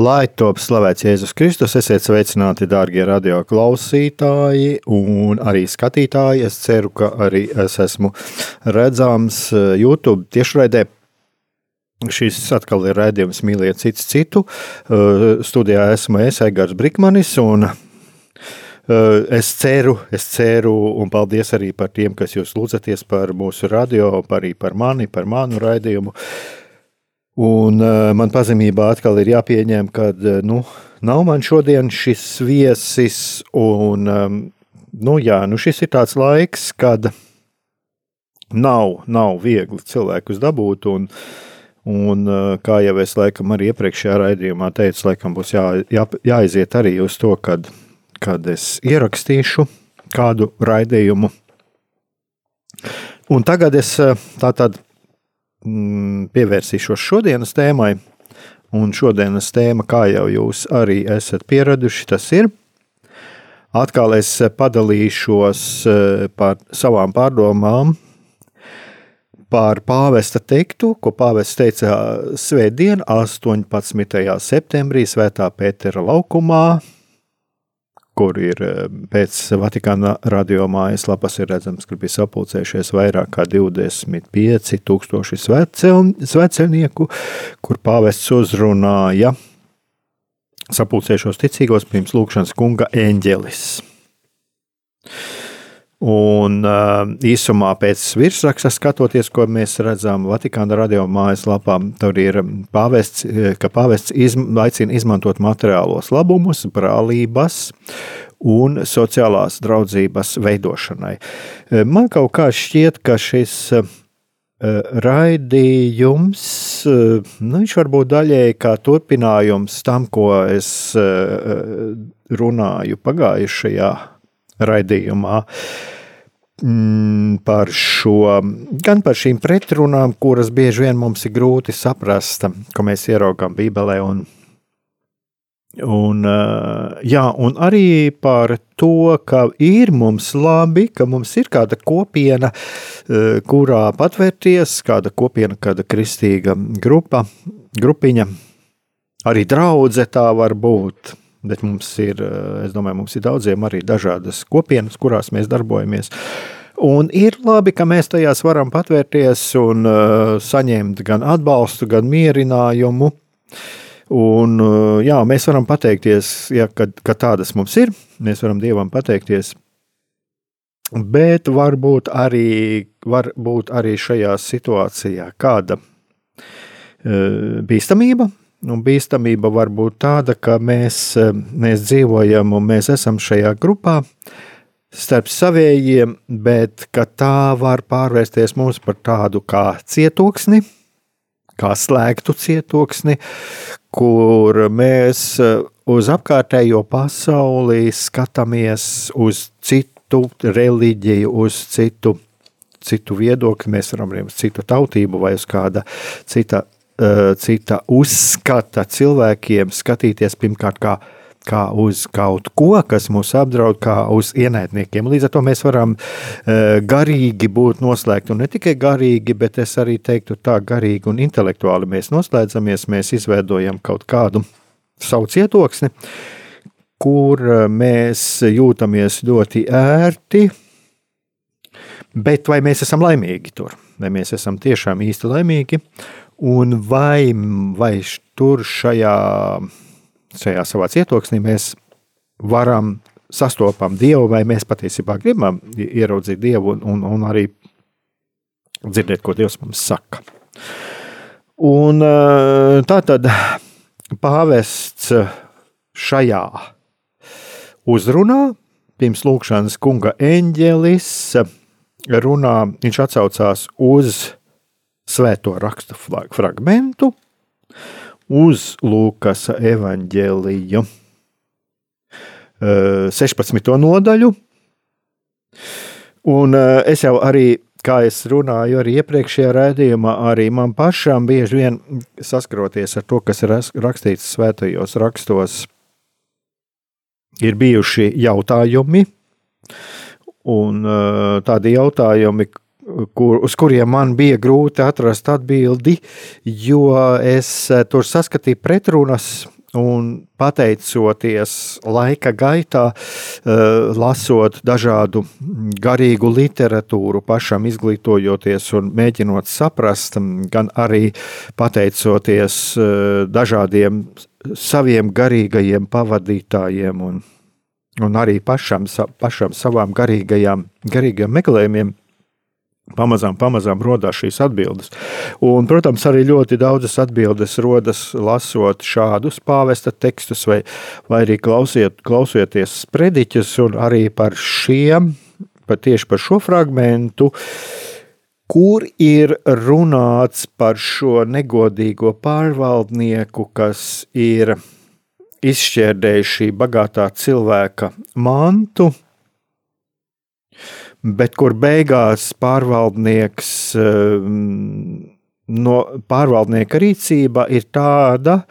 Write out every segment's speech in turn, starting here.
Lai top slavēts Jēzus Kristus, esiet sveicināti, darbie radio klausītāji un arī skatītāji. Es ceru, ka arī es esmu redzams eh, YouTube tiešraidē. Šis atkal ir rādījums mīliet citu citu. Eh, studijā esmu es, Egars Brikmanis, un eh, es ceru, es ceru, un paldies arī par tiem, kas jūs lūdzaties par mūsu radio, arī par mani, par manu raidījumu. Un uh, man pazemībā atkal ir jāpieņem, ka uh, nu, nav man šodien šis viesis, un um, nu, jā, nu, šis ir tāds laiks, kad nav, nav viegli cilvēkus dabūt. Un, un uh, kā jau es laikam arī iepriekšējā raidījumā teicu, laikam būs jā, jā, jāiziet arī uz to, kad, kad es ierakstīšu kādu raidījumu. Un tagad es tātad pievērsīšos šodienas tēmai. Un šodienas tēma, kā jau jūs arī esat pieraduši, tas ir. Atkal es padalīšos eh, par savām pārdomām par pāvesta teiktu, ko pāvests teica Svētdien, 18. septembrī, Svētā Pētera laukumā, kur ir eh, pēc Vatikāna radio mājaslapas ir redzams, ka bija sapulcējušies vairāk kā 25 tūkstoši sveceļnieku, kur pāvests uzrunāja sapulcējušos ticīgos pirms lūkšanas kunga eņģelis. Un uh, īsumā pēc virsraksta skatoties, ko mēs redzam Vatikāna radio mājaslapā, tur ir pāvests, ka pāvests izm, aicina izmantot materiālos labumus, brālības un sociālās draudzības veidošanai. Man kaut kā šķiet, ka šis raidījums, nu, viņš var būt daļēji kā turpinājums tam, ko es runāju pagājušajā raidījumā mm, par šo, gan par šīm pretrunām, kuras bieži vien mums ir grūti saprast, ko mēs ieraugām Bībelē. Un, un, jā, un arī par to, ka ir mums labi, ka mums ir kāda kopiena, kurā patvērties, kāda kopiena, kāda kristīga grupa, grupiņa, arī draudzē tā var būt. Bet mums ir, eh, es domāju, mums ir daudziem arī dažādas kopienas, kurās mēs darbojamies. Un ir labi, ka mēs tajās varam patvērties un uh, saņemt gan atbalstu, gan mierinājumu. Un, uh, jā, mēs varam pateikties, ja, ka, ka tādas mums ir. Mēs varam Dievam pateikties. Bet varbūt arī, var būt arī šajā situācijā kāda uh, bīstamība, Un bīstamība var būt tāda, ka mēs, eh, mēs dzīvojam un mēs esam šajā grupā starp savējiem, bet tā var pārvērsties mums par tādu kā cietoksni, kā slēgtu cietoksni, kur mēs eh, uz apkārtējo pasauli skatāmies uz citu reliģiju, uz citu, citu viedokli, mēs varam arī uz citu tautību vai uz kāda cita cita uzskata cilvēkiem skatīties pirmkārt kā, kā uz kaut ko, kas mūs apdraud, kā uz ienaidniekiem. Līdz ar to mēs varam uh, garīgi būt noslēgti, un ne tikai garīgi, bet es arī teiktu tā garīgi un intelektuāli mēs noslēdzamies, mēs izveidojam kaut kādu savu cietoksni, kur eh, mēs jūtamies ļoti ērti, bet vai mēs esam laimīgi tur? Vai mēs esam tiešām īsti laimīgi? Un vai, vai tur šajā, šajā savā cietoksnī mēs varam sastopam Dievu, vai mēs patiesībā gribam ieraudzīt Dievu un, un, un arī dzirdēt, ko Dievs mums saka. Un tā tad pāvests šajā uzrunā pirms lūkšanas kunga eņģelis runā, viņš atsaucās uz svēto rakstu fragmentu, uz Lūkas evaņģēliju 16. nodaļu. Un es jau arī, kā es runāju arī iepriekšējā rādījumā, arī man pašam bieži vien saskaroties ar to, kas ir rakstīts svētajos rakstos, ir bijuši jautājumi, un tādi jautājumi, kur, uz kuriem man bija grūti atrast atbildi, jo es tur saskatīju pretrunas Un pateicoties laika gaitā, eh, lasot dažādu garīgu literatūru, pašam izglītojoties un mēģinot saprast, gan arī pateicoties eh, dažādiem saviem garīgajiem pavadītājiem un, un arī pašam, pašam savām garīgajām, garīgajiem meklējumiem, Pamazām, pamazām radās šīs atbildes. Un, protams, arī ļoti daudzas atbildes rodas lasot šādus pāvesta tekstus, vai, vai arī klausiet, klausieties sprediķus, un arī par šiem, par tieši par šo fragmentu, kur ir runāts par šo negodīgo pārvaldnieku, kas ir izšķērdējis šī bagātā cilvēka mantu bet kur beigās pārvaldnieks ehm, no pārvaldnieka rīcība ir tāda,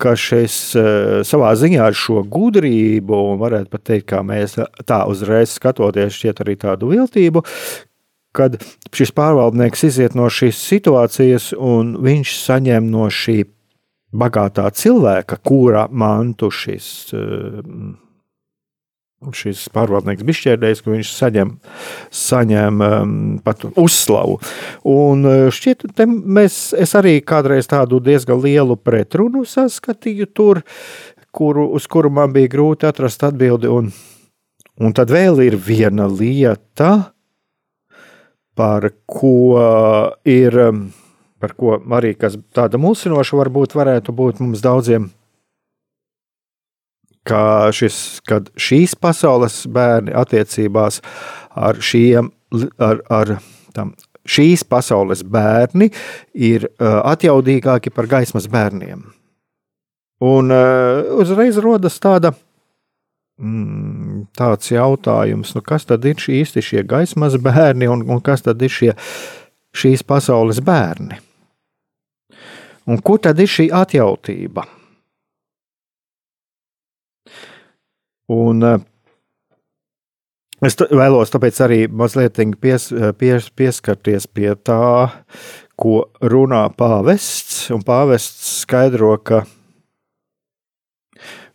ka šis eh, savā ziņā ar šo gudrību, un varētu pat teikt, kā mēs tā uzreiz skatoties, šķiet arī tādu viltību, kad šis pārvaldnieks iziet no šīs situācijas un viņš saņem no šī bagātā cilvēka, kura mantu šis uh, šis pārvaldnieks bija šķērdējis, ka viņš saņem, saņem um, pat uzslavu. Un uh, šķiet, mēs, es arī kādreiz tādu diezgan lielu pretrunu saskatīju tur, kuru, uz kuru man bija grūti atrast atbildi. Un, un tad vēl ir viena lieta, par ko ir, um, par ko arī kas tāda mulsinoša varbūt varētu būt mums daudziem ka šis, šīs pasaules bērni attiecībās ar šiem, ar, ar tam, šīs pasaules bērni ir atjaudīgāki par gaismas bērniem. Un uzreiz rodas tāda, mm, tāds jautājums, nu kas tad ir šī īsti šie gaismas bērni un, un kas tad ir šie, šīs pasaules bērni? Un kur tad ir šī atjautība? Un, eh, Es vēlos tāpēc arī mazliet pies, pies, pieskarties pie tā, ko runā pāvests. Pāvests skaidro, ka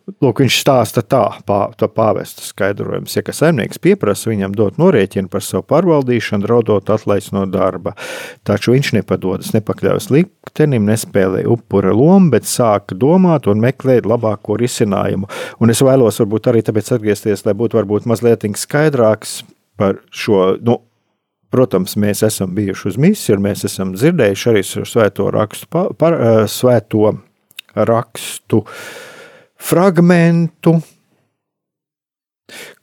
Lūk, viņš stāsta tā, pā, tā pāvesta skaidrojums. Ja kas saimnieks pieprasa viņam dot norēķinu par savu pārvaldīšanu, draudot atlaist no darba, taču viņš nepadodas, nepakļaujas liktenim, nespēlē upura lomu, bet sāk domāt un meklēt labāko risinājumu. Un es vēlos varbūt arī tāpēc atgriezties, lai būtu varbūt mazliet skaidrāks par šo. Nu, Protams, mēs esam bijuši uz misiju, un mēs esam dzirdējuši arī svēto rakstu, par, par, svēto rakstu uh, fragmentu,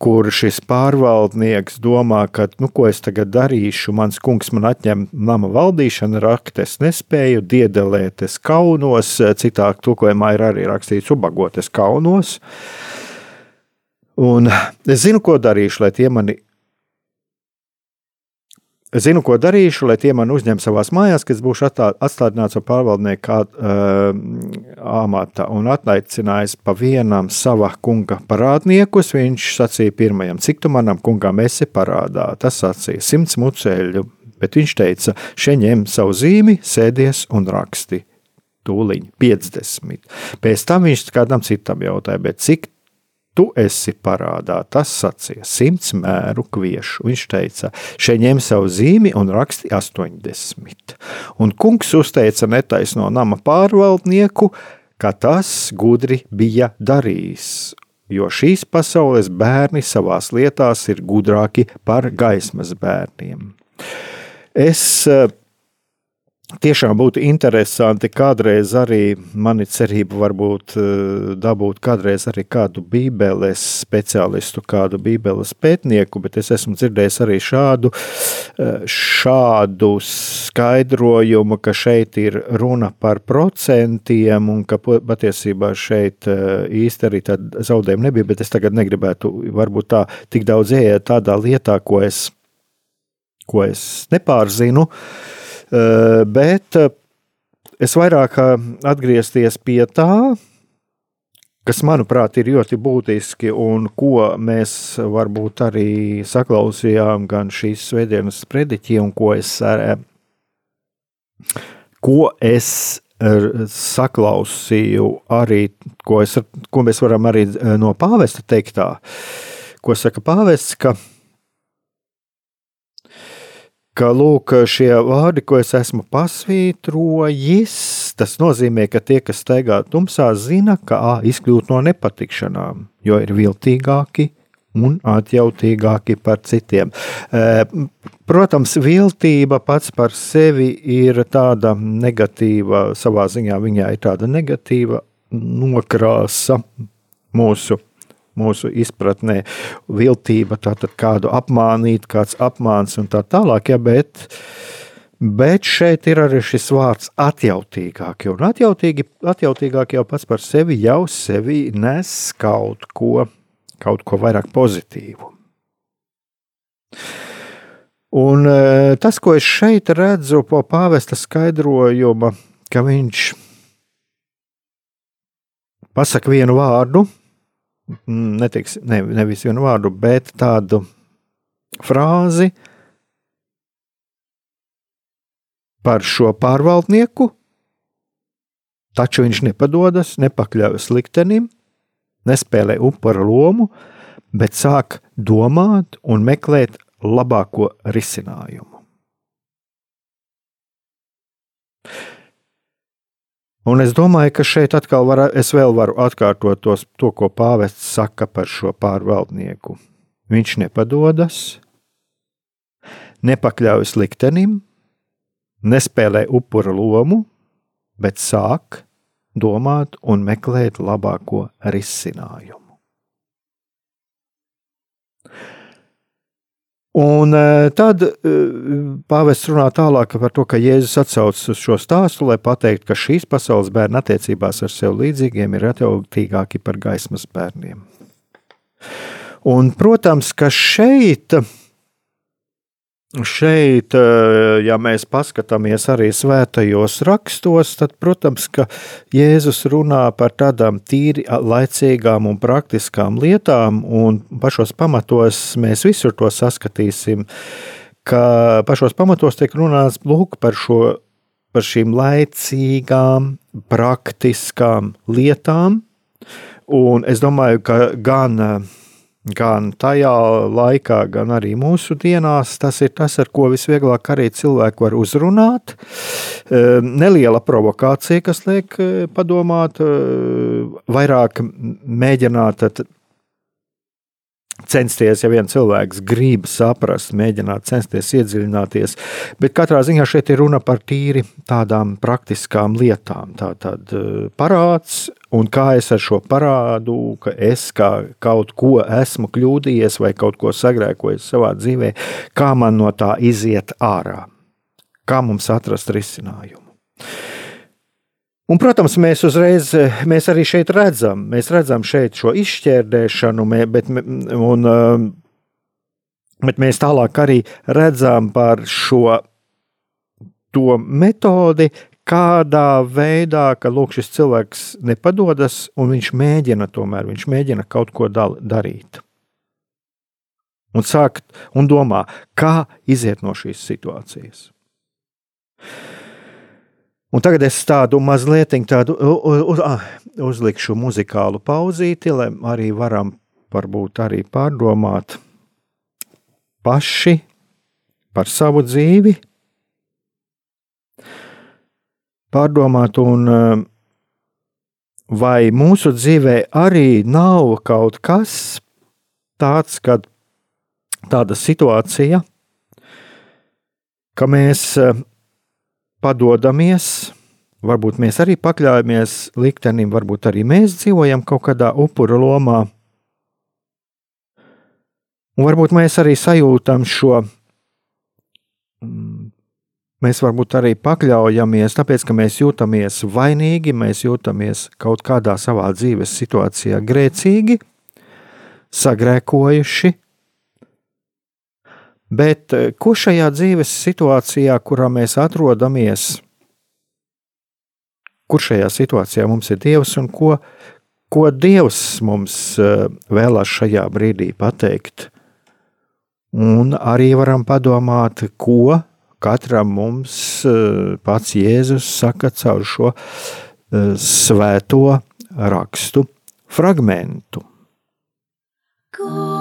kur šis pārvaldnieks domā, ka, nu, ko es tagad darīšu, mans kungs man atņem nama valdīšanu, rakt es nespēju, diedelēt es kaunos, citā tulkojumā ir arī rakstīts ubagot es kaunos. Un es zinu, ko darīšu, lai tie mani Es zinu, ko darīšu, lai tie man uzņem savās mājās, kad būšu atstādināts ar pārvaldnieku kā, uh, amata un ataicinājis pa vienam sava kunga parādniekus. Viņš sacīja pirmajam, cik tu manam kungam esi parādā. Tas sacīja simts muceļu, bet viņš teica, šeit ņem savu zīmi, sēdies un raksti. Tūliņ 50. Pēc tam viņš kādam citam jautāja, cik Tu esi parādā, tas sacīja simts mēru kviešu. Viņš teica, šeit ņem savu zīmi un raksti 80. Un kungs uzteica netaisno nama pārvaldnieku, ka tas gudri bija darījis. jo šīs pasaules bērni savās lietās ir gudrāki par gaismas bērniem. Es uh, Tiešām būtu interesanti kādreiz arī mani cerība varbūt eh, dabūt kādreiz arī kādu bībeles speciālistu, kādu bībeles pētnieku, bet es esmu dzirdējis arī šādu, eh, šādu skaidrojumu, ka šeit ir runa par procentiem un ka patiesībā šeit eh, īsti arī tāda zaudējuma nebija, bet es tagad negribētu varbūt tā tik daudz ieiet tādā lietā, ko es, ko es nepārzinu. Uh, bet eh, es vairāk eh, atgriezties pie tā, kas, manuprāt, ir ļoti būtiski un ko mēs varbūt arī saklausījām gan šīs svētdienas prediķi, un ko es, ko es saklausīju arī, ko, es, ko mēs varam arī no pāvesta teiktā, ko saka pāvests, ka ka lūk, šie vārdi, ko es esmu pasvītrojis, tas nozīmē, ka tie, kas staigā tumsā, zina, ka ā, izkļūt no nepatikšanām, jo ir viltīgāki un atjautīgāki par citiem. Protams, viltība pats par sevi ir tāda negatīva, savā ziņā viņai ir tāda negatīva nokrāsa mūsu mūsu izpratnē viltība, tātad kādu apmānīt, kāds apmāns un tā tālāk, ja, bet, bet šeit ir arī šis vārds atjautīgāk, un atjautīgi, atjautīgāk jau pats par sevi jau sevi nes kaut ko, kaut ko vairāk pozitīvu. Un e, tas, ko es šeit redzu po pāvesta skaidrojuma, ka viņš pasaka vienu vārdu, netiks, ne, nevis vienu vārdu, bet tādu frāzi par šo pārvaldnieku, taču viņš nepadodas, nepakļaujas liktenim, nespēlē upura lomu, bet sāk domāt un meklēt labāko risinājumu. Un es domāju, ka šeit atkal var, es vēl varu atkārtot tos, to, ko pāvests saka par šo pārvaldnieku. Viņš nepadodas, nepakļaujas liktenim, nespēlē upura lomu, bet sāk domāt un meklēt labāko risinājumu. Un e, tad e, pāvests runā tālāk par to, ka Jēzus atsaucas uz šo stāstu, lai pateiktu, ka šīs pasaules bērni attiecībās ar sev līdzīgiem ir atjautīgāki par gaismas bērniem. Un, protams, ka šeit Šeit, eh, ja mēs paskatāmies arī svētajos rakstos, tad, protams, ka Jēzus runā par tādām tīri laicīgām un praktiskām lietām, un pašos pamatos mēs visur to saskatīsim, ka pašos pamatos tiek runāts lūk par šo, par šīm laicīgām, praktiskām lietām, un es domāju, ka gan gan tajā laikā, gan arī mūsu dienās. Tas ir tas, ar ko visvieglāk arī cilvēku var uzrunāt. Ehm, neliela provokācija, kas liek eh, padomāt, eh, vairāk mēģināt censties, ja viens cilvēks grib saprast, mēģināt censties iedziļināties. Bet katrā ziņā šeit ir runa par tīri tādām praktiskām lietām. Tā tad eh, parāds, un kā es ar šo parādu, ka es kā kaut ko esmu kļūdījies vai kaut ko sagrēkojis savā dzīvē, kā man no tā iziet ārā. Kā mums atrast risinājumu? Un, protams, mēs uzreiz, mēs arī šeit redzam, mēs redzam šeit šo izšķērdēšanu, bet, un, um, bet mēs tālāk arī redzam par šo to metodi, kādā veidā, ka lūk, šis cilvēks nepadodas un viņš mēģina tomēr, viņš mēģina kaut ko darīt. Un sākt un domā, kā iziet no šīs situācijas. Un tagad es tādu mazliet tādu uz, uzlikšu muzikālu pauzīti, lai arī varam varbūt arī pārdomāt paši par savu dzīvi, pārdomāt un vai mūsu dzīvē arī nav kaut kas tāds, kad tāda situācija, ka mēs eh, padodamies, varbūt mēs arī pakļāvāmies liktenim, varbūt arī mēs dzīvojam kaut kādā upuru lomā. Un varbūt mēs arī sajūtam šo mm, Mēs varbūt arī pakļaujamies, tāpēc ka mēs jūtamies vainīgi, mēs jūtamies kaut kādā savā dzīves situācijā grēcīgi, sagrēkojuši. Bet eh, ko šajā dzīves situācijā, kurā mēs atrodamies, kur šajā situācijā mums ir Dievs un ko, ko Dievs mums eh, vēlās šajā brīdī pateikt? Un arī varam padomāt, ko katram mums eh, pats Jēzus saka caur šo svēto rakstu fragmentu. Go.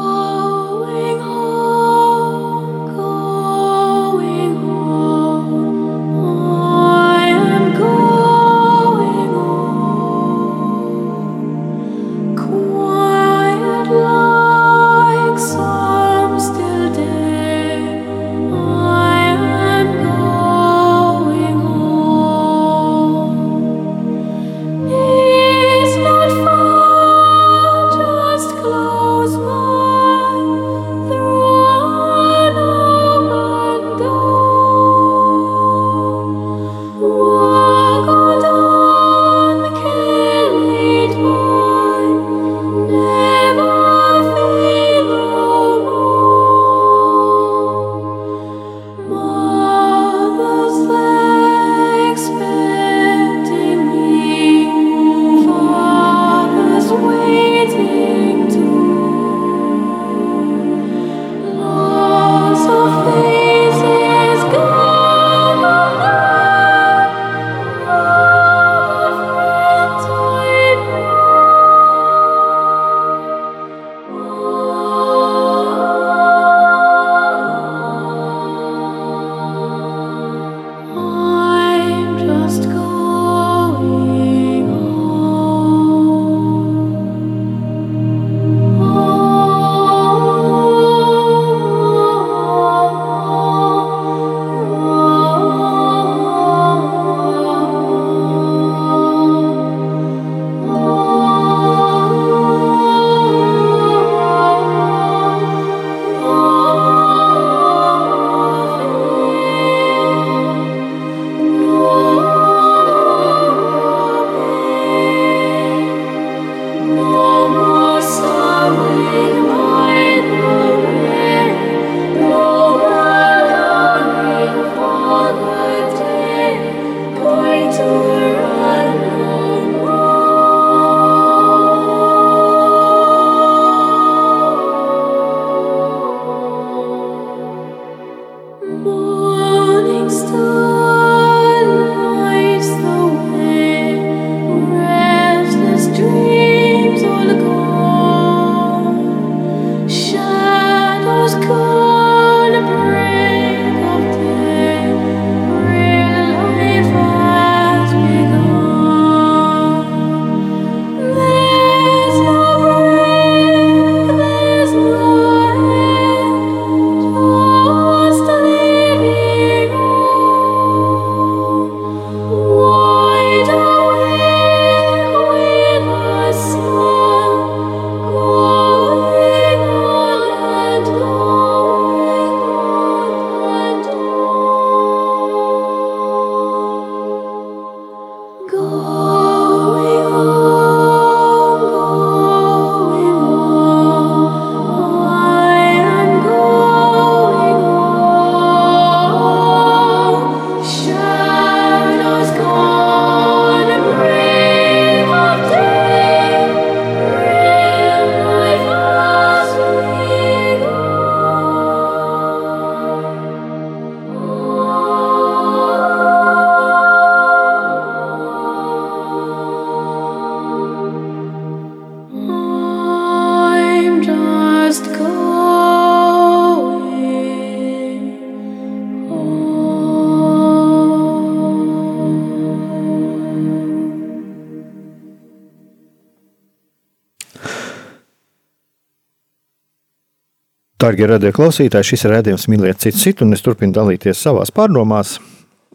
Darbie radio klausītāji, šis ir redzējums mīlēt citu citu, un es turpinu dalīties savās pārdomās,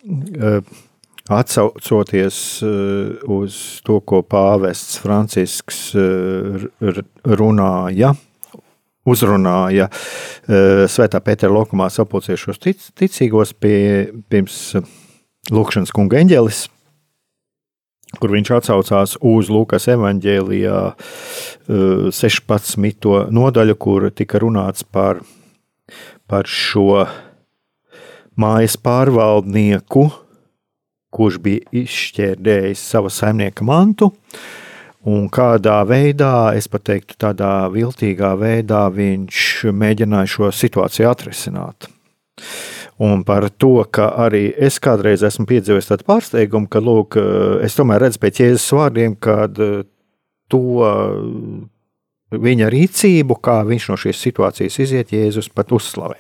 eh, atsaucoties eh, uz to, ko pāvests Francisks eh, runāja, uzrunāja Svētā Pētera lokumā sapulciešos ticīgos pie, pirms Lūkšanas kunga eņģelis kur viņš atsaucās uz Lūkas evanģēlijā 16. Eh, nodaļu, kur tika runāts par, par šo mājas pārvaldnieku, kurš bija izšķērdējis savu saimnieka mantu. Un kādā veidā, es teiktu, tādā viltīgā veidā viņš mēģināja šo situāciju atrisināt un par to, ka arī es kādreiz esmu piedzīvojis tādu pārsteigumu, ka lūk, es tomēr redzu pēc Jēzus vārdiem, kad to viņa rīcību, kā viņš no šīs situācijas iziet, Jēzus pat uzslavē.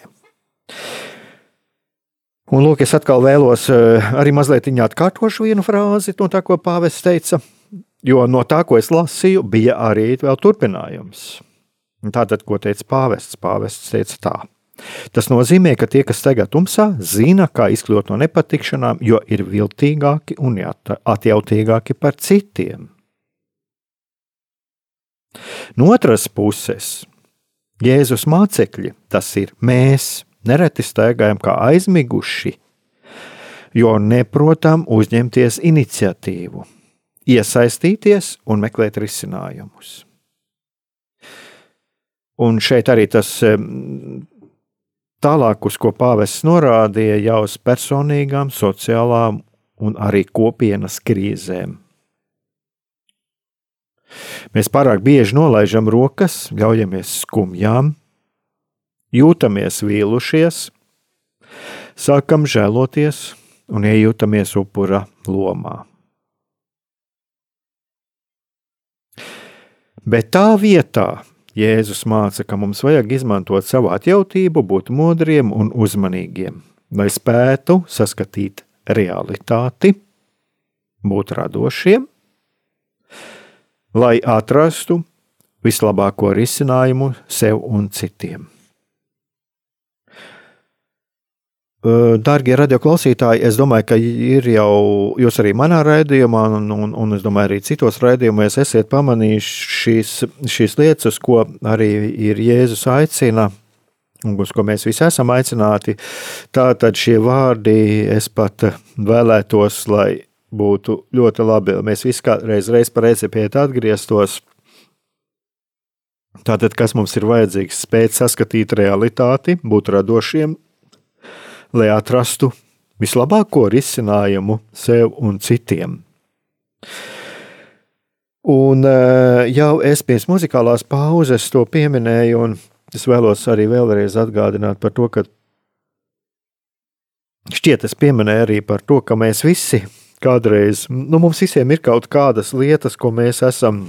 Un lūk, es atkal vēlos eh, arī mazliet atkārtošu vienu frāzi no tā, ko Pāvests teica, jo no tā, ko es lasīju, bija arī vēl turpinājums. Tātad, ko teica Pāvests? Pāvests teica tā. Tas nozīmē, ka tie, kas staigā tumsā, zina, kā izkļūt no nepatikšanām, jo ir viltīgāki un atjautīgāki par citiem. No otras puses, Jēzus mācekļi, tas ir mēs, nereti staigājam kā aizmiguši, jo neprotam uzņemties iniciatīvu, iesaistīties un meklēt risinājumus. Un šeit arī tas Tālāk, uz ko pāvests norādīja, jau uz personīgām, sociālām un arī kopienas krīzēm. Mēs pārāk bieži nolaižam rokas, ļaujamies skumjām, jūtamies vīlušies, sākam žēloties un iejūtamies upura lomā. Bet tā vietā, Jēzus māca, ka mums vajag izmantot savu atjautību, būt modriem un uzmanīgiem, lai spētu saskatīt realitāti, būt radošiem, lai atrastu vislabāko risinājumu sev un citiem. Darbie radioklausītāji, es domāju, ka ir jau jūs arī manā raidījumā, un, un, un es domāju, arī citos raidījumos esat pamanījuši šīs, šīs lietas, ko arī ir Jēzus aicina. Un uz ko mēs visi esam aicināti. Tātad šie vārdi es pat vēlētos, lai būtu ļoti labi. Mēs visi kādreiz reiz par recipiētu atgrieztos. Tātad, kas mums ir vajadzīgs? Spēt saskatīt realitāti, būt radošiem, lai atrastu vislabāko risinājumu sev un citiem. Un eh, jau es pirms muzikālās pauzes to pieminēju, un es vēlos arī vēlreiz atgādināt par to, ka šķiet, es pieminēju arī par to, ka mēs visi kādreiz, nu, mums visiem ir kaut kādas lietas, ko mēs esam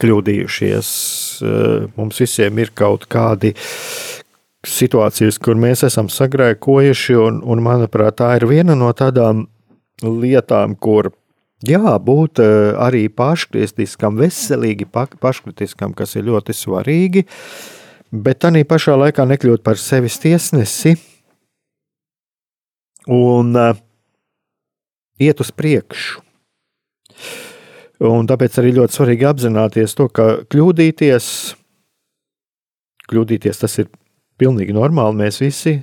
kļūdījušies. Eh, mums visiem ir kaut kādi situācijas, kur mēs esam sagrēkojuši, un, un manuprāt, tā ir viena no tādām lietām, kur jābūt eh, arī paškristiskam, veselīgi paškristiskam, kas ir ļoti svarīgi, bet tā pašā laikā nekļūt par sevis tiesnesi un uh, iet uz priekšu. Un tāpēc arī ļoti svarīgi apzināties to, ka kļūdīties, kļūdīties tas ir pilnīgi normāli. Mēs visi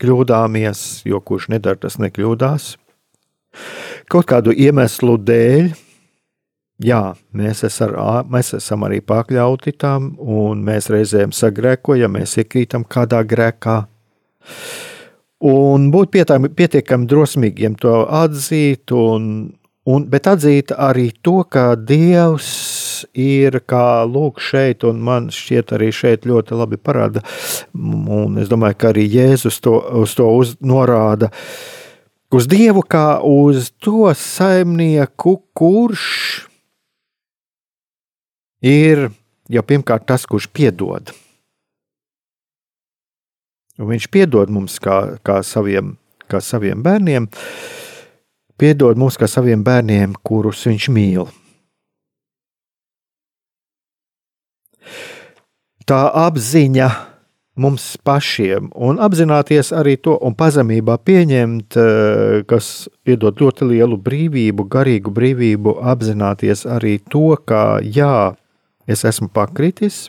kļūdāmies, jo kurš nedara, tas nekļūdās. Kaut kādu iemeslu dēļ, jā, mēs, esar, mēs esam arī pakļauti tam, un mēs reizēm sagrēkojam, mēs iekrītam kādā grēkā. Un būt pietiekami drosmīgiem to atzīt, un, un, bet atzīt arī to, ka Dievs ir kā lūk šeit, un man šķiet arī šeit ļoti labi parāda, un es domāju, ka arī Jēzus to, uz to uz, norāda, uz Dievu kā uz to saimnieku, kurš ir jau pirmkārt tas, kurš piedod. Un viņš piedod mums kā, kā, saviem, kā saviem bērniem, piedod mums kā saviem bērniem, kurus viņš mīl. tā apziņa mums pašiem, un apzināties arī to, un pazemībā pieņemt, eh, kas iedod ļoti lielu brīvību, garīgu brīvību, apzināties arī to, ka jā, es esmu pakritis,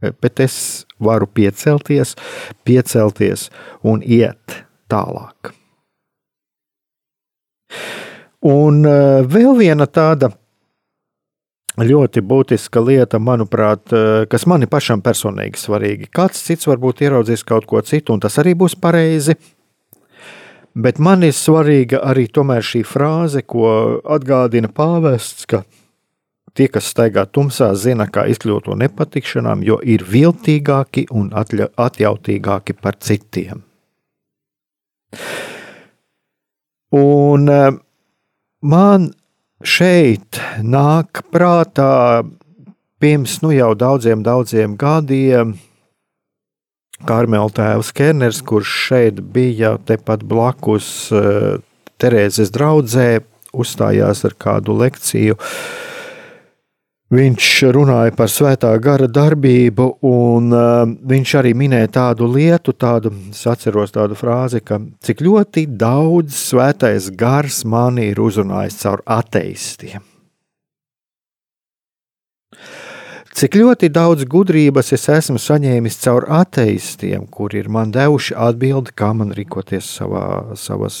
bet es varu piecelties, piecelties un iet tālāk. Un eh, vēl viena tāda ļoti būtiska lieta, manuprāt, eh, kas man pašam personīgi svarīga. Kāds cits varbūt ieraudzīs kaut ko citu, un tas arī būs pareizi. Bet man ir svarīga arī šī frāze, ko atgādina pāvests, ka tie, kas staigā tumsā, zina, kā izkļūt no nepatikšanām, jo ir viltīgāki un atjautīgāki par citiem. Un eh, man šeit nāk prātā pirms nu, jau daudziem, daudziem gadiem. Karmela tēvs Kerners, kurš šeit bija tepat blakus uh, Terēzes draudzē, uzstājās ar kādu lekciju. Uh, Viņš runāja par svētā gara darbību, un uh, viņš arī minēja tādu lietu, tādu, es atceros tādu frāzi, ka cik ļoti daudz svētais gars mani ir uzrunājis caur ateistiem. Cik ļoti daudz gudrības es esmu saņēmis caur ateistiem, kuri ir man devuši atbildi, kā man rīkoties savā, savas,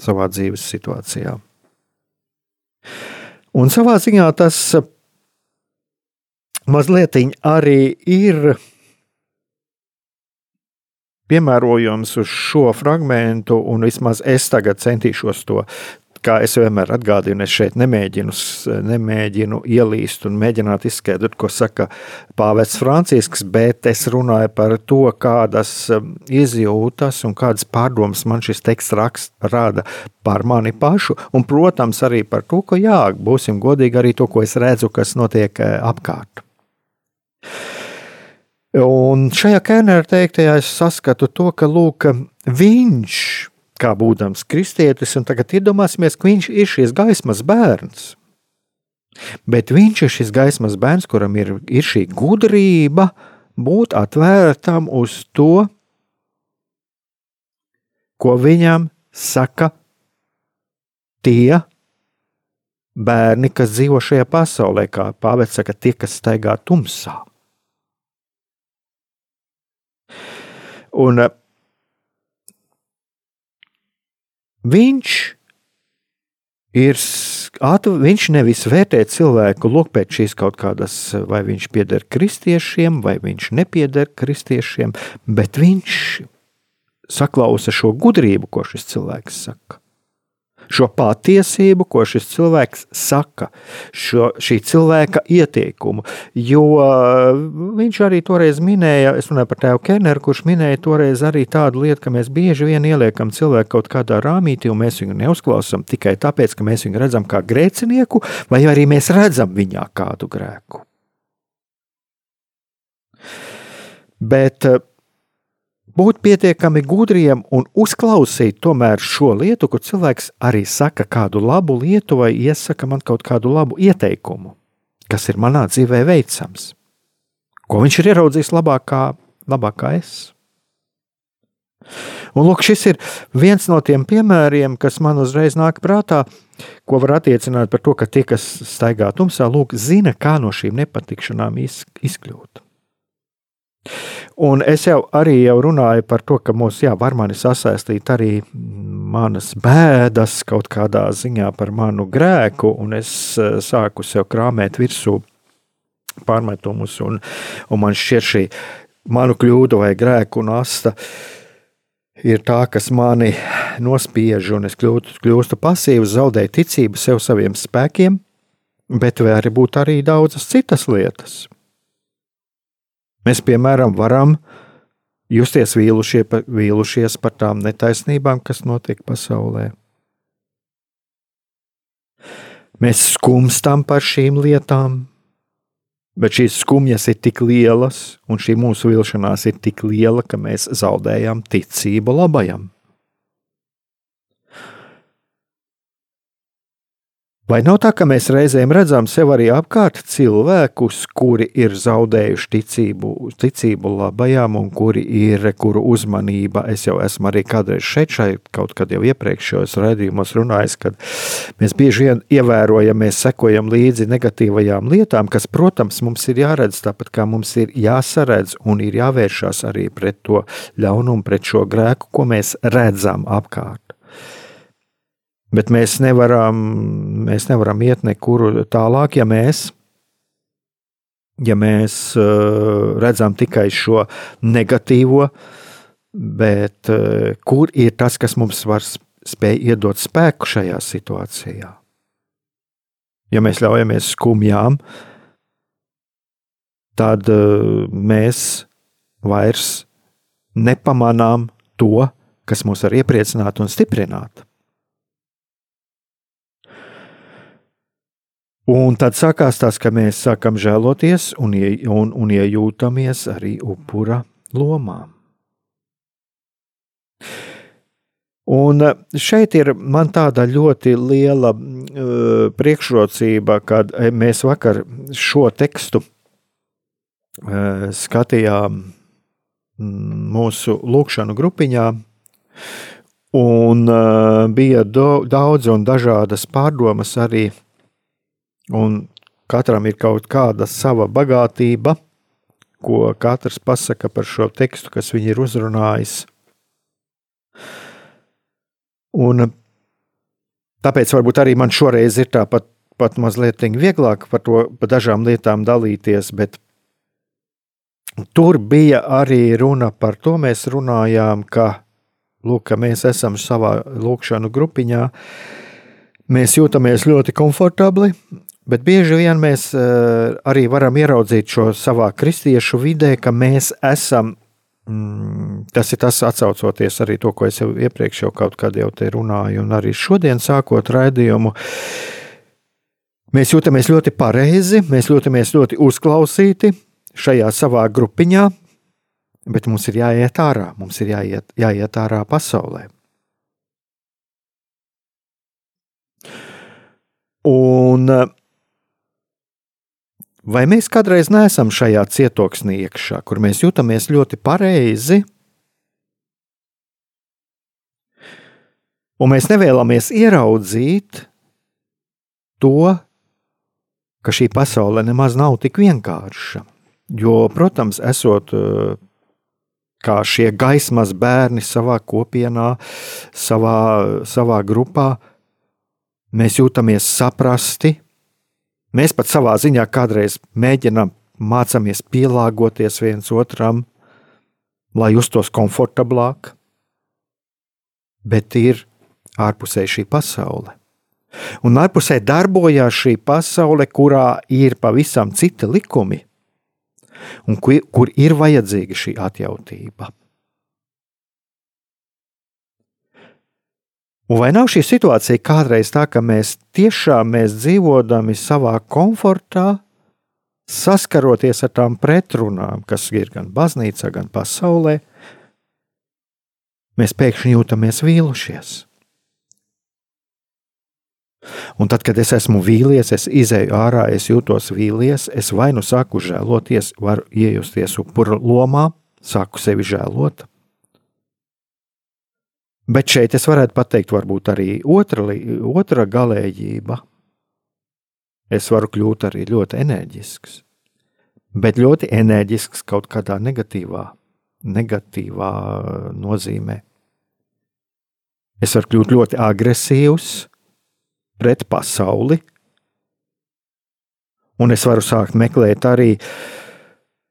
savā dzīves situācijā. Un savā ziņā tas mazliet arī ir piemērojams uz šo fragment, un vismaz es tagad centīšos to. Kā es vienmēr atgādinu, es šeit nemēģinu, nemēģinu ielīst un mēģināt izskaidrot, ko saka Pāvests Francisks, bet es runāju par to, kādas um, izjūtas un kādas pārdomas man šis teksts rakst, rada par mani pašu, un, protams, arī par to, ka, jā, būsim godīgi, arī to, ko es redzu, kas notiek eh, apkārt. Un šajā Kernera teiktajā es saskatu to, ka lūk, viņš, kā būdams kristietis, un tagad iedomāsimies, ka viņš ir šīs gaismas bērns. Bet viņš ir šis gaismas bērns, kuram ir, ir šī gudrība būt atvērtam uz to, ko viņam saka tie bērni, kas dzīvo šajā pasaulē, kā pāvets saka, tie, kas staigā tumsā. Un eh, viņš ir viņš nevis vērtē cilvēku lūk pēc šīs kaut kādas, vai viņš pieder kristiešiem, vai viņš nepieder kristiešiem, bet viņš saklausa šo gudrību, ko šis cilvēks saka šo patiesību, ko šis cilvēks saka, šo, šī cilvēka ieteikumu. Jo uh, viņš arī toreiz minēja, es runāju par tēvu Kenneru, kurš minēja toreiz arī tādu lietu, ka mēs bieži vien ieliekam cilvēku kaut kādā rāmītī, un mēs viņu neuzklausām tikai tāpēc, ka mēs viņu redzam kā grēcinieku, vai arī mēs redzam viņā kādu grēku. Bet uh, būt pietiekami gudriem un uzklausīt tomēr šo lietu, kur cilvēks arī saka kādu labu lietu vai iesaka man kaut kādu labu ieteikumu, kas ir manā dzīvē veicams, ko viņš ir ieraudzījis labāk kā, labāk kā es. Un lūk, šis ir viens no tiem piemēriem, kas man uzreiz nāk prātā, ko var attiecināt par to, ka tie, kas staigā tumsā, lūk, zina, kā no šīm nepatikšanām izkļūt. Un es jau arī jau runāju par to, ka mūs jā, var mani sasaistīt arī manas bēdas kaut kādā ziņā par manu grēku, un es eh, sāku sev krāmēt virsū pārmetumus, un, un man šķiet šī manu kļūdu vai grēku nasta ir tā, kas mani nospiež, un es kļūtu, kļūstu pasīvs, zaudēju ticību sev saviem spēkiem, bet var būt arī daudzas citas lietas Mēs, piemēram, varam justies vīlušie, vīlušies par tām netaisnībām, kas notiek pasaulē. Mēs skumstam par šīm lietām, bet šīs skumjas ir tik lielas, un šī mūsu vilšanās ir tik liela, ka mēs zaudējam ticību labajam. Vai nav tā, ka mēs reizēm redzam sev arī apkārt cilvēkus, kuri ir zaudējuši ticību, ticību labajām, un kuri ir, kuru uzmanība, es jau esmu arī kādreiz šeit, šeit kaut kad jau iepriekšējos raidījumos runājis, kad mēs bieži vien ievērojam, mēs sekojam līdzi negatīvajām lietām, kas, protams, mums ir jāredz, tāpat kā mums ir jāsaredz un ir jāvēršās arī pret to ļaunumu, pret šo grēku, ko mēs redzam apkārt. Bet mēs nevaram, mēs nevaram iet nekur tālāk, ja mēs, ja mēs uh, redzam tikai šo negatīvo, bet uh, kur ir tas, kas mums var spēj iedot spēku šajā situācijā? Ja mēs ļaujamies skumjām, tad uh, mēs vairs nepamanām to, kas mūs var iepriecināt un stiprināt. Un tad sākās tas, ka mēs sākam žēloties un, un, un iejūtamies arī upura lomā. Un šeit ir man tāda ļoti liela uh, priekšrocība, kad mēs vakar šo tekstu uh, skatījām mūsu lūkšanu grupiņā, un uh, bija do, daudz un dažādas pārdomas arī Un katram ir kaut kāda sava bagātība, ko katrs pasaka par šo tekstu, kas viņu ir uzrunājis. Un tāpēc varbūt arī man šoreiz ir tāpat pat mazliet vieglāk par to par dažām lietām dalīties, bet tur bija arī runa par to, mēs runājām, ka, lūk, ka mēs esam savā lūkšanu grupiņā, mēs jūtamies ļoti komfortabli, Bet bieži vien mēs eh, arī varam ieraudzīt šo savā kristiešu vidē, ka mēs esam. Mm, tas ir tas, atcaucoties arī to, ko es jau iepriekš jau kaut kad jau te runāju, un arī šodien sākot raidījumu. Mēs jūtamies ļoti pareizi, mēs jūtamies ļoti uzklausīti šajā savā grupiņā, bet mums ir jāiet ārā, mums ir jāiet, jāiet ārā pasaulē. Un Vai mēs kādreiz neesam šajā cietoksnī iekšā, kur mēs jūtamies ļoti pareizi, un mēs nevēlamies ieraudzīt to, ka šī pasaule nemaz nav tik vienkārša. Jo, protams, esot kā šie gaismas bērni savā kopienā, savā, savā grupā, mēs jūtamies saprasti, Mēs pat savā ziņā kādreiz mēģinām mācāmies pielāgoties viens otram, lai justos komfortablāk, bet ir ārpusē šī pasaule. Un ārpusē darbojās šī pasaule, kurā ir pavisam citi likumi, un kur, kur ir vajadzīga šī atjautība. Un vai nav šī situācija kādreiz tā, ka mēs tiešām mēs dzīvodami savā komfortā, saskaroties ar tām pretrunām, kas ir gan baznīcā, gan pasaulē, mēs pēkšņi jūtamies vīlušies. Un tad, kad es esmu vīlies, es izēju ārā, es jūtos vīlies, es vai nu sāku žēloties, varu iejusties upuru lomā, sāku sevi žēlot, Bet šeit es varētu pateikt, varbūt arī otra, otra galējība. Es varu kļūt arī ļoti enerģisks, bet ļoti enerģisks kaut kādā negatīvā, negatīvā nozīmē. Es varu kļūt ļoti agresīvs pret pasauli, un es varu sākt meklēt arī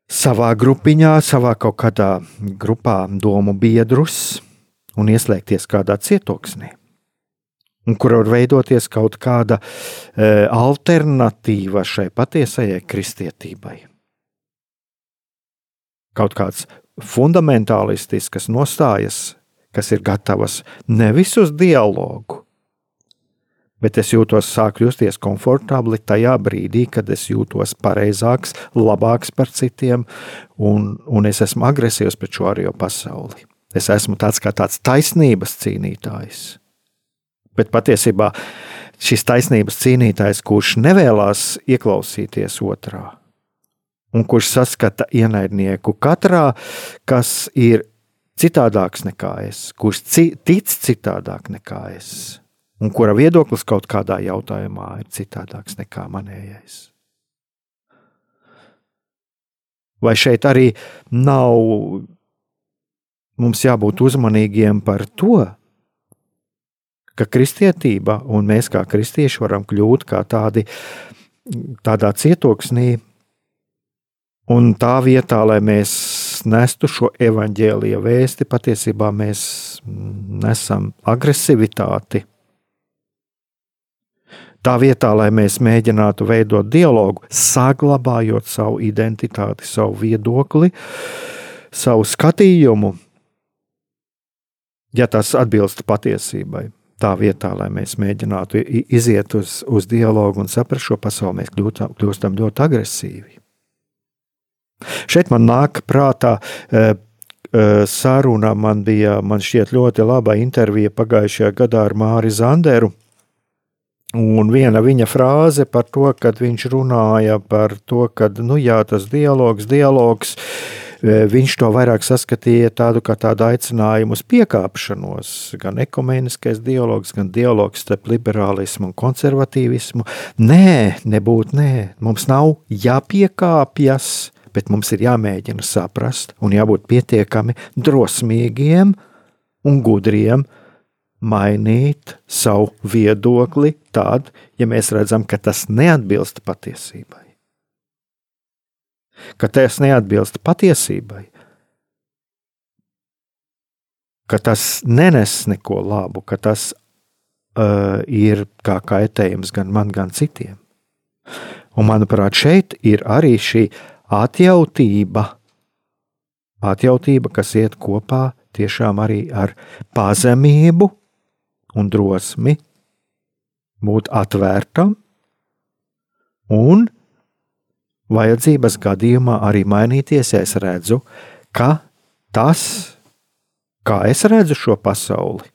savā grupiņā, savā kaut kādā grupā domu biedrus un ieslēgties kādā cietoksnī, un kur var veidoties kaut kāda e, alternatīva šai patiesajai kristietībai. Kaut kāds fundamentālistisks nostājas, kas ir gatavas nevis uz dialogu, bet es jūtos, sāku justies komfortabli tajā brīdī, kad es jūtos pareizāks, labāks par citiem, un, un es esmu agresīvs pret šo arī pasauli. Es esmu tāds kā tāds taisnības cīnītājs. Bet patiesībā šis taisnības cīnītājs, kurš nevēlas ieklausīties otrā, un kurš saskata ienaidnieku katrā, kas ir citādāks nekā es, kurš ci, tic citādāk nekā es, un kura viedoklis kaut kādā jautājumā ir citādāks nekā manējais. Vai šeit arī nav mums jābūt uzmanīgiem par to, ka kristietība un mēs kā kristieši varam kļūt kā tādi tādā cietoksnī, un tā vietā, lai mēs nestu šo evaņģēlīja vēsti, patiesībā mēs nesam agresivitāti. Tā vietā, lai mēs mēģinātu veidot dialogu, saglabājot savu identitāti, savu viedokli, savu skatījumu, ja tas atbilst patiesībai. Tā vietā, lai mēs mēģinātu iziet uz, uz dialogu un saprast šo pasauli, mēs kļūtam, kļūstam ļoti agresīvi. Šeit man nāk prātā e, e, saruna, man bija man šķiet, ļoti laba intervija pagājušajā gadā ar Māri Zanderu. Un viena viņa frāze par to, kad viņš runāja par to, ka nu, jā, tas dialogs, dialogs, e, viņš to vairāk saskatīja tādu kā tādu aicinājumu uz piekāpšanos. Gan ekumeniskais dialogs, gan dialogs starp liberālismu un konservatīvismu. Nē, nebūtu nē, mums nav jāpiekāpjas, bet mums ir jāmēģina saprast un jābūt pietiekami drosmīgiem un gudriem mainīt savu viedokli tad, ja mēs redzam, ka tas neatbilst patiesībai. Ka tas neatbilst patiesībai, ka tas nenes neko labu, ka tas uh, ir kā kaitējums gan man, gan citiem. Un, manuprāt, šeit ir arī šī atjautība, atjautība kas iet kopā tiešām arī ar pazemību un drosmi būt atvērtam un vajadzības gadījumā arī mainīties. Es redzu, ka tas, kā es redzu šo pasauli,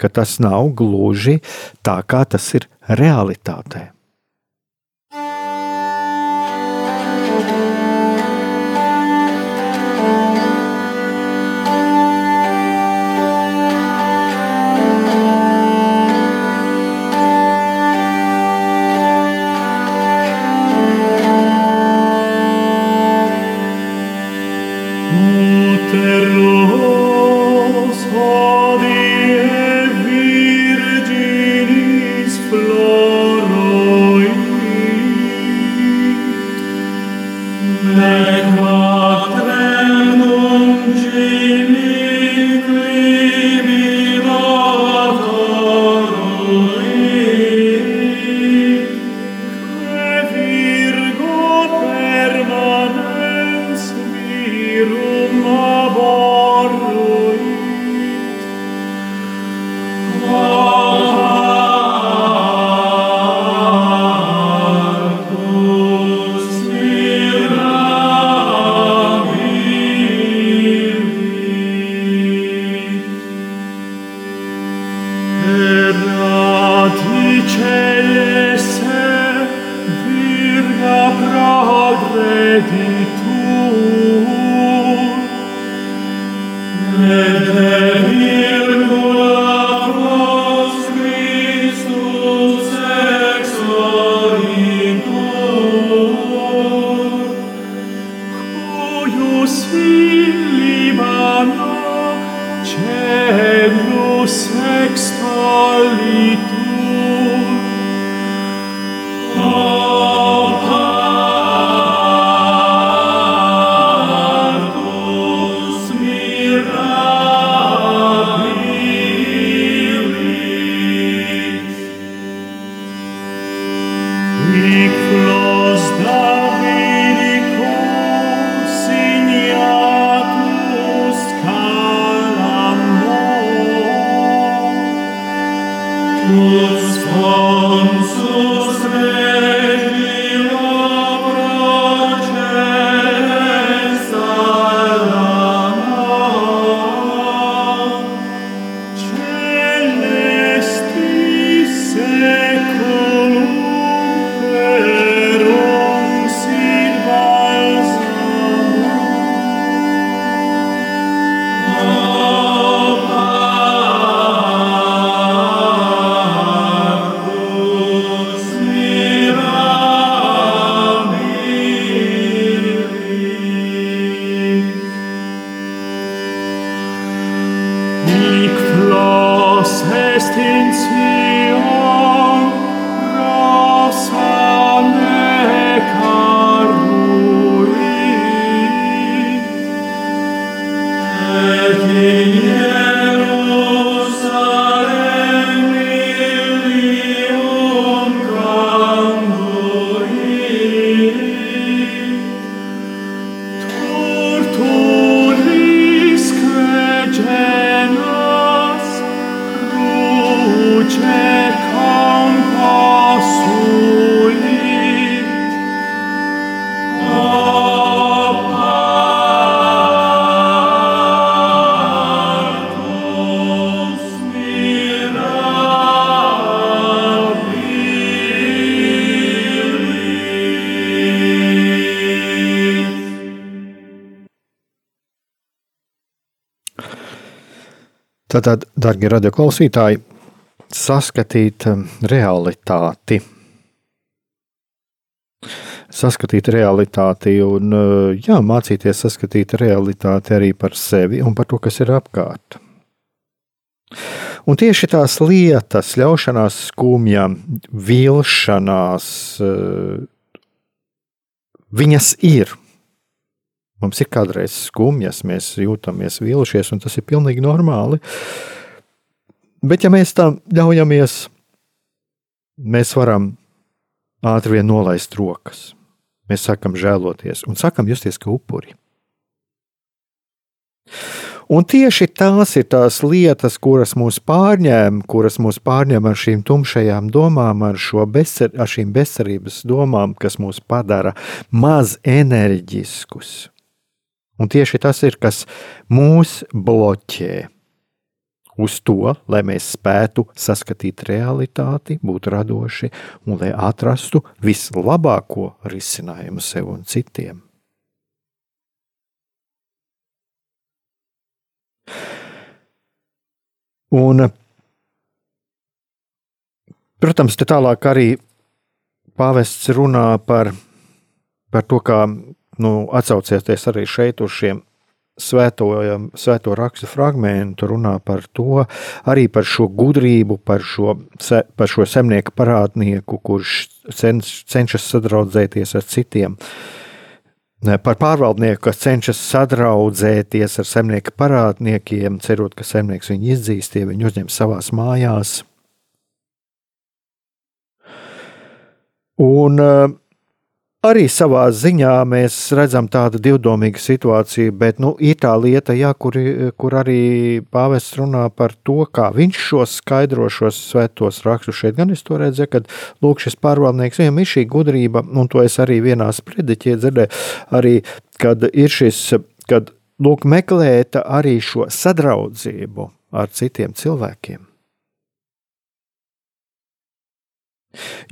ka tas nav gluži tā, kā tas ir realitātē. misteriosos oh. Give. Tātad, darbie radioklausītāji, saskatīt um, realitāti. Saskatīt realitāti un uh, jā, mācīties saskatīt realitāti arī par sevi un par to, kas ir apkārt. Un tieši tās lietas, ļaušanās skumjām, vilšanās, uh, viņas ir. Mums ir kādreiz skumjas, mēs jūtamies vīlušies, un tas ir pilnīgi normāli. Bet, ja mēs tam ļaujamies, mēs varam ātri vien nolaist rokas. Mēs sākam žēloties un sākam justies kā upuri. Un tieši tās ir tās lietas, kuras mūs pārņēma, kuras mūs pārņēma ar šīm tumšajām domām, ar, bezcer, ar šīm bezcerības domām, kas mūs padara maz enerģiskus. Un tieši tas ir, kas mūs bloķē uz to, lai mēs spētu saskatīt realitāti, būt radoši un lai atrastu vislabāko risinājumu sev un citiem. Un, protams, te tālāk arī pāvests runā par, par to, kā nu, atcaucieties arī šeit uz šiem svēto, svēto rakstu fragment runā par to, arī par šo gudrību, par šo, par šo zemnieku parādnieku, kurš cenš, cenšas sadraudzēties ar citiem. Par pārvaldnieku, kas cenšas sadraudzēties ar zemnieku parādniekiem, cerot, ka zemnieks viņu izdzīs, tie viņu uzņem savās mājās. Un uh, Arī savā ziņā mēs redzam tādu divdomīgu situāciju, bet nu, ir tā lieta, jā, kur, kur arī pāvests runā par to, kā viņš šos skaidro šos svētos rakstus. Šeit gan es to redzēju, ka lūk, šis pārvaldnieks viņam ir šī gudrība, un to es arī vienā sprediķē dzirdēju, arī, kad ir šis, kad lūk, meklēta arī šo sadraudzību ar citiem cilvēkiem.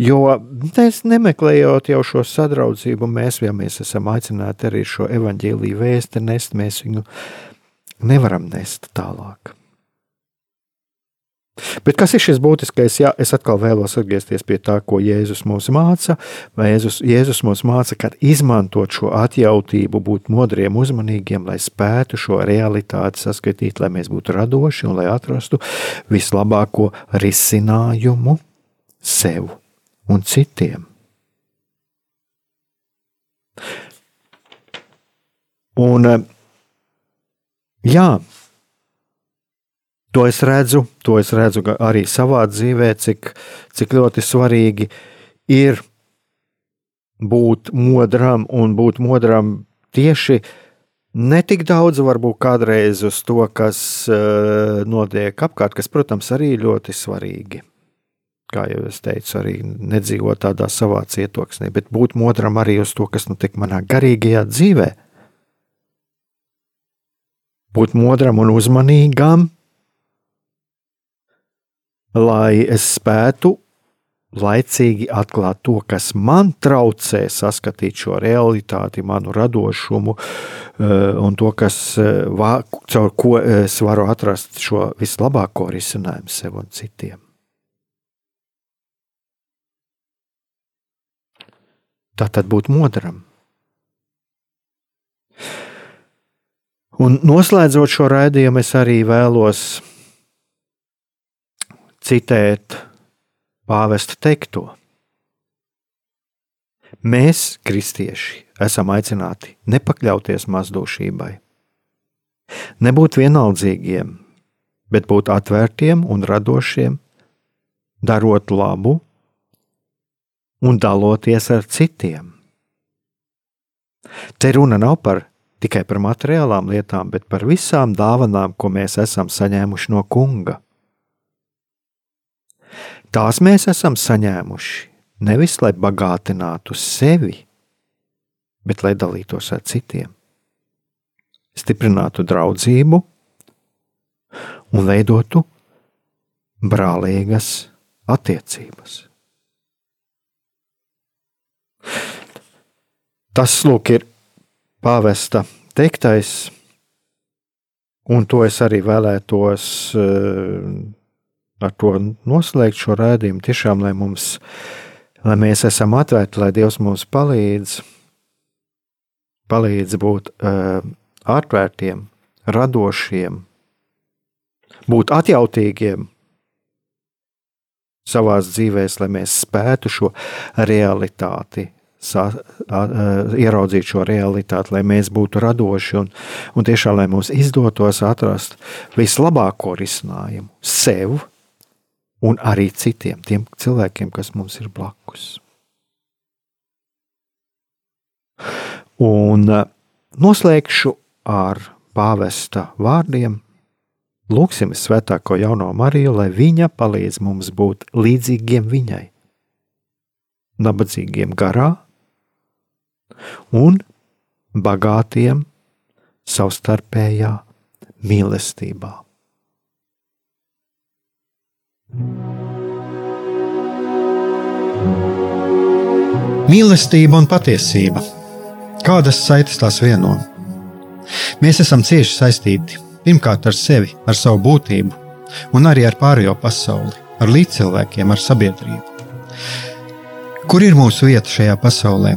Jo mēs nemeklējot jau šo sadraudzību, mēs, ja mēs esam aicināti arī šo evaņģēlīju vēsti nest, mēs viņu nevaram nest tālāk. Bet kas ir šis būtiskais? Jā, es atkal vēlos atgriezties pie tā, ko Jēzus mums māca. Jēzus, Jēzus mums māca, ka izmantot šo atjautību, būt modriem, uzmanīgiem, lai spētu šo realitāti saskatīt, lai mēs būtu radoši un lai atrastu vislabāko risinājumu sev un citiem. Un, eh, jā, to es redzu, to es redzu arī savā dzīvē, cik, cik ļoti svarīgi ir būt modram un būt modram tieši ne tik daudz, varbūt kādreiz uz to, kas uh, notiek apkārt, kas, protams, arī ļoti svarīgi kā jau es teicu, arī nedzīvot tādā savā cietoksnī, bet būt modram arī uz to, kas notiek manā garīgajā dzīvē. Būt modram un uzmanīgam, lai es spētu laicīgi atklāt to, kas man traucē saskatīt šo realitāti, manu radošumu eh, un to, kas, eh, caur ko es varu atrast šo vislabāko risinājumu sev un citiem. Tā tad būt modram. Un noslēdzot šo raidījumu, es arī vēlos citēt pāvesta teikto. Mēs, kristieši, esam aicināti nepakļauties mazdošībai, nebūt vienaldzīgiem, bet būt atvērtiem un radošiem, darot labu un daloties ar citiem. Te runa nav par tikai par materiālām lietām, bet par visām dāvanām, ko mēs esam saņēmuši no kunga. Tās mēs esam saņēmuši nevis lai bagātinātu sevi, bet lai dalītos ar citiem, stiprinātu draudzību un veidotu brālīgas attiecības. Tas lūk, ir pāvesta teiktais. Un to es arī vēlētos ar to noslēgt šo rādījumu. Tiešām, lai, mums, lai mēs esam atvērti, lai Dievs mums palīdz, palīdz būt uh, atvērtiem, radošiem, būt atjautīgiem savā dzīvē, lai mēs spētu šo realitāti. Sa, a, a, ieraudzīt šo realitāti, lai mēs būtu radoši un, un tiešām, lai mums izdotos atrast vislabāko risinājumu sev, un arī citiem, tiem cilvēkiem, kas mums ir blakus. Un eh, noslēgšu ar pāvesta vārdiem. Lūksim svētāko jauno Mariju, lai viņa palīdz mums būt līdzīgiem viņai, nabadzīgiem garā un bagātiem savstarpējā mīlestībā. Mīlestība un patiesība. Kādas saites tās vieno? Mēs esam cieši saistīti pirmkārt ar sevi, ar savu būtību, un arī ar pārējo pasauli, ar līdzcilvēkiem, ar sabiedrību. Kur ir mūsu vieta šajā pasaulē?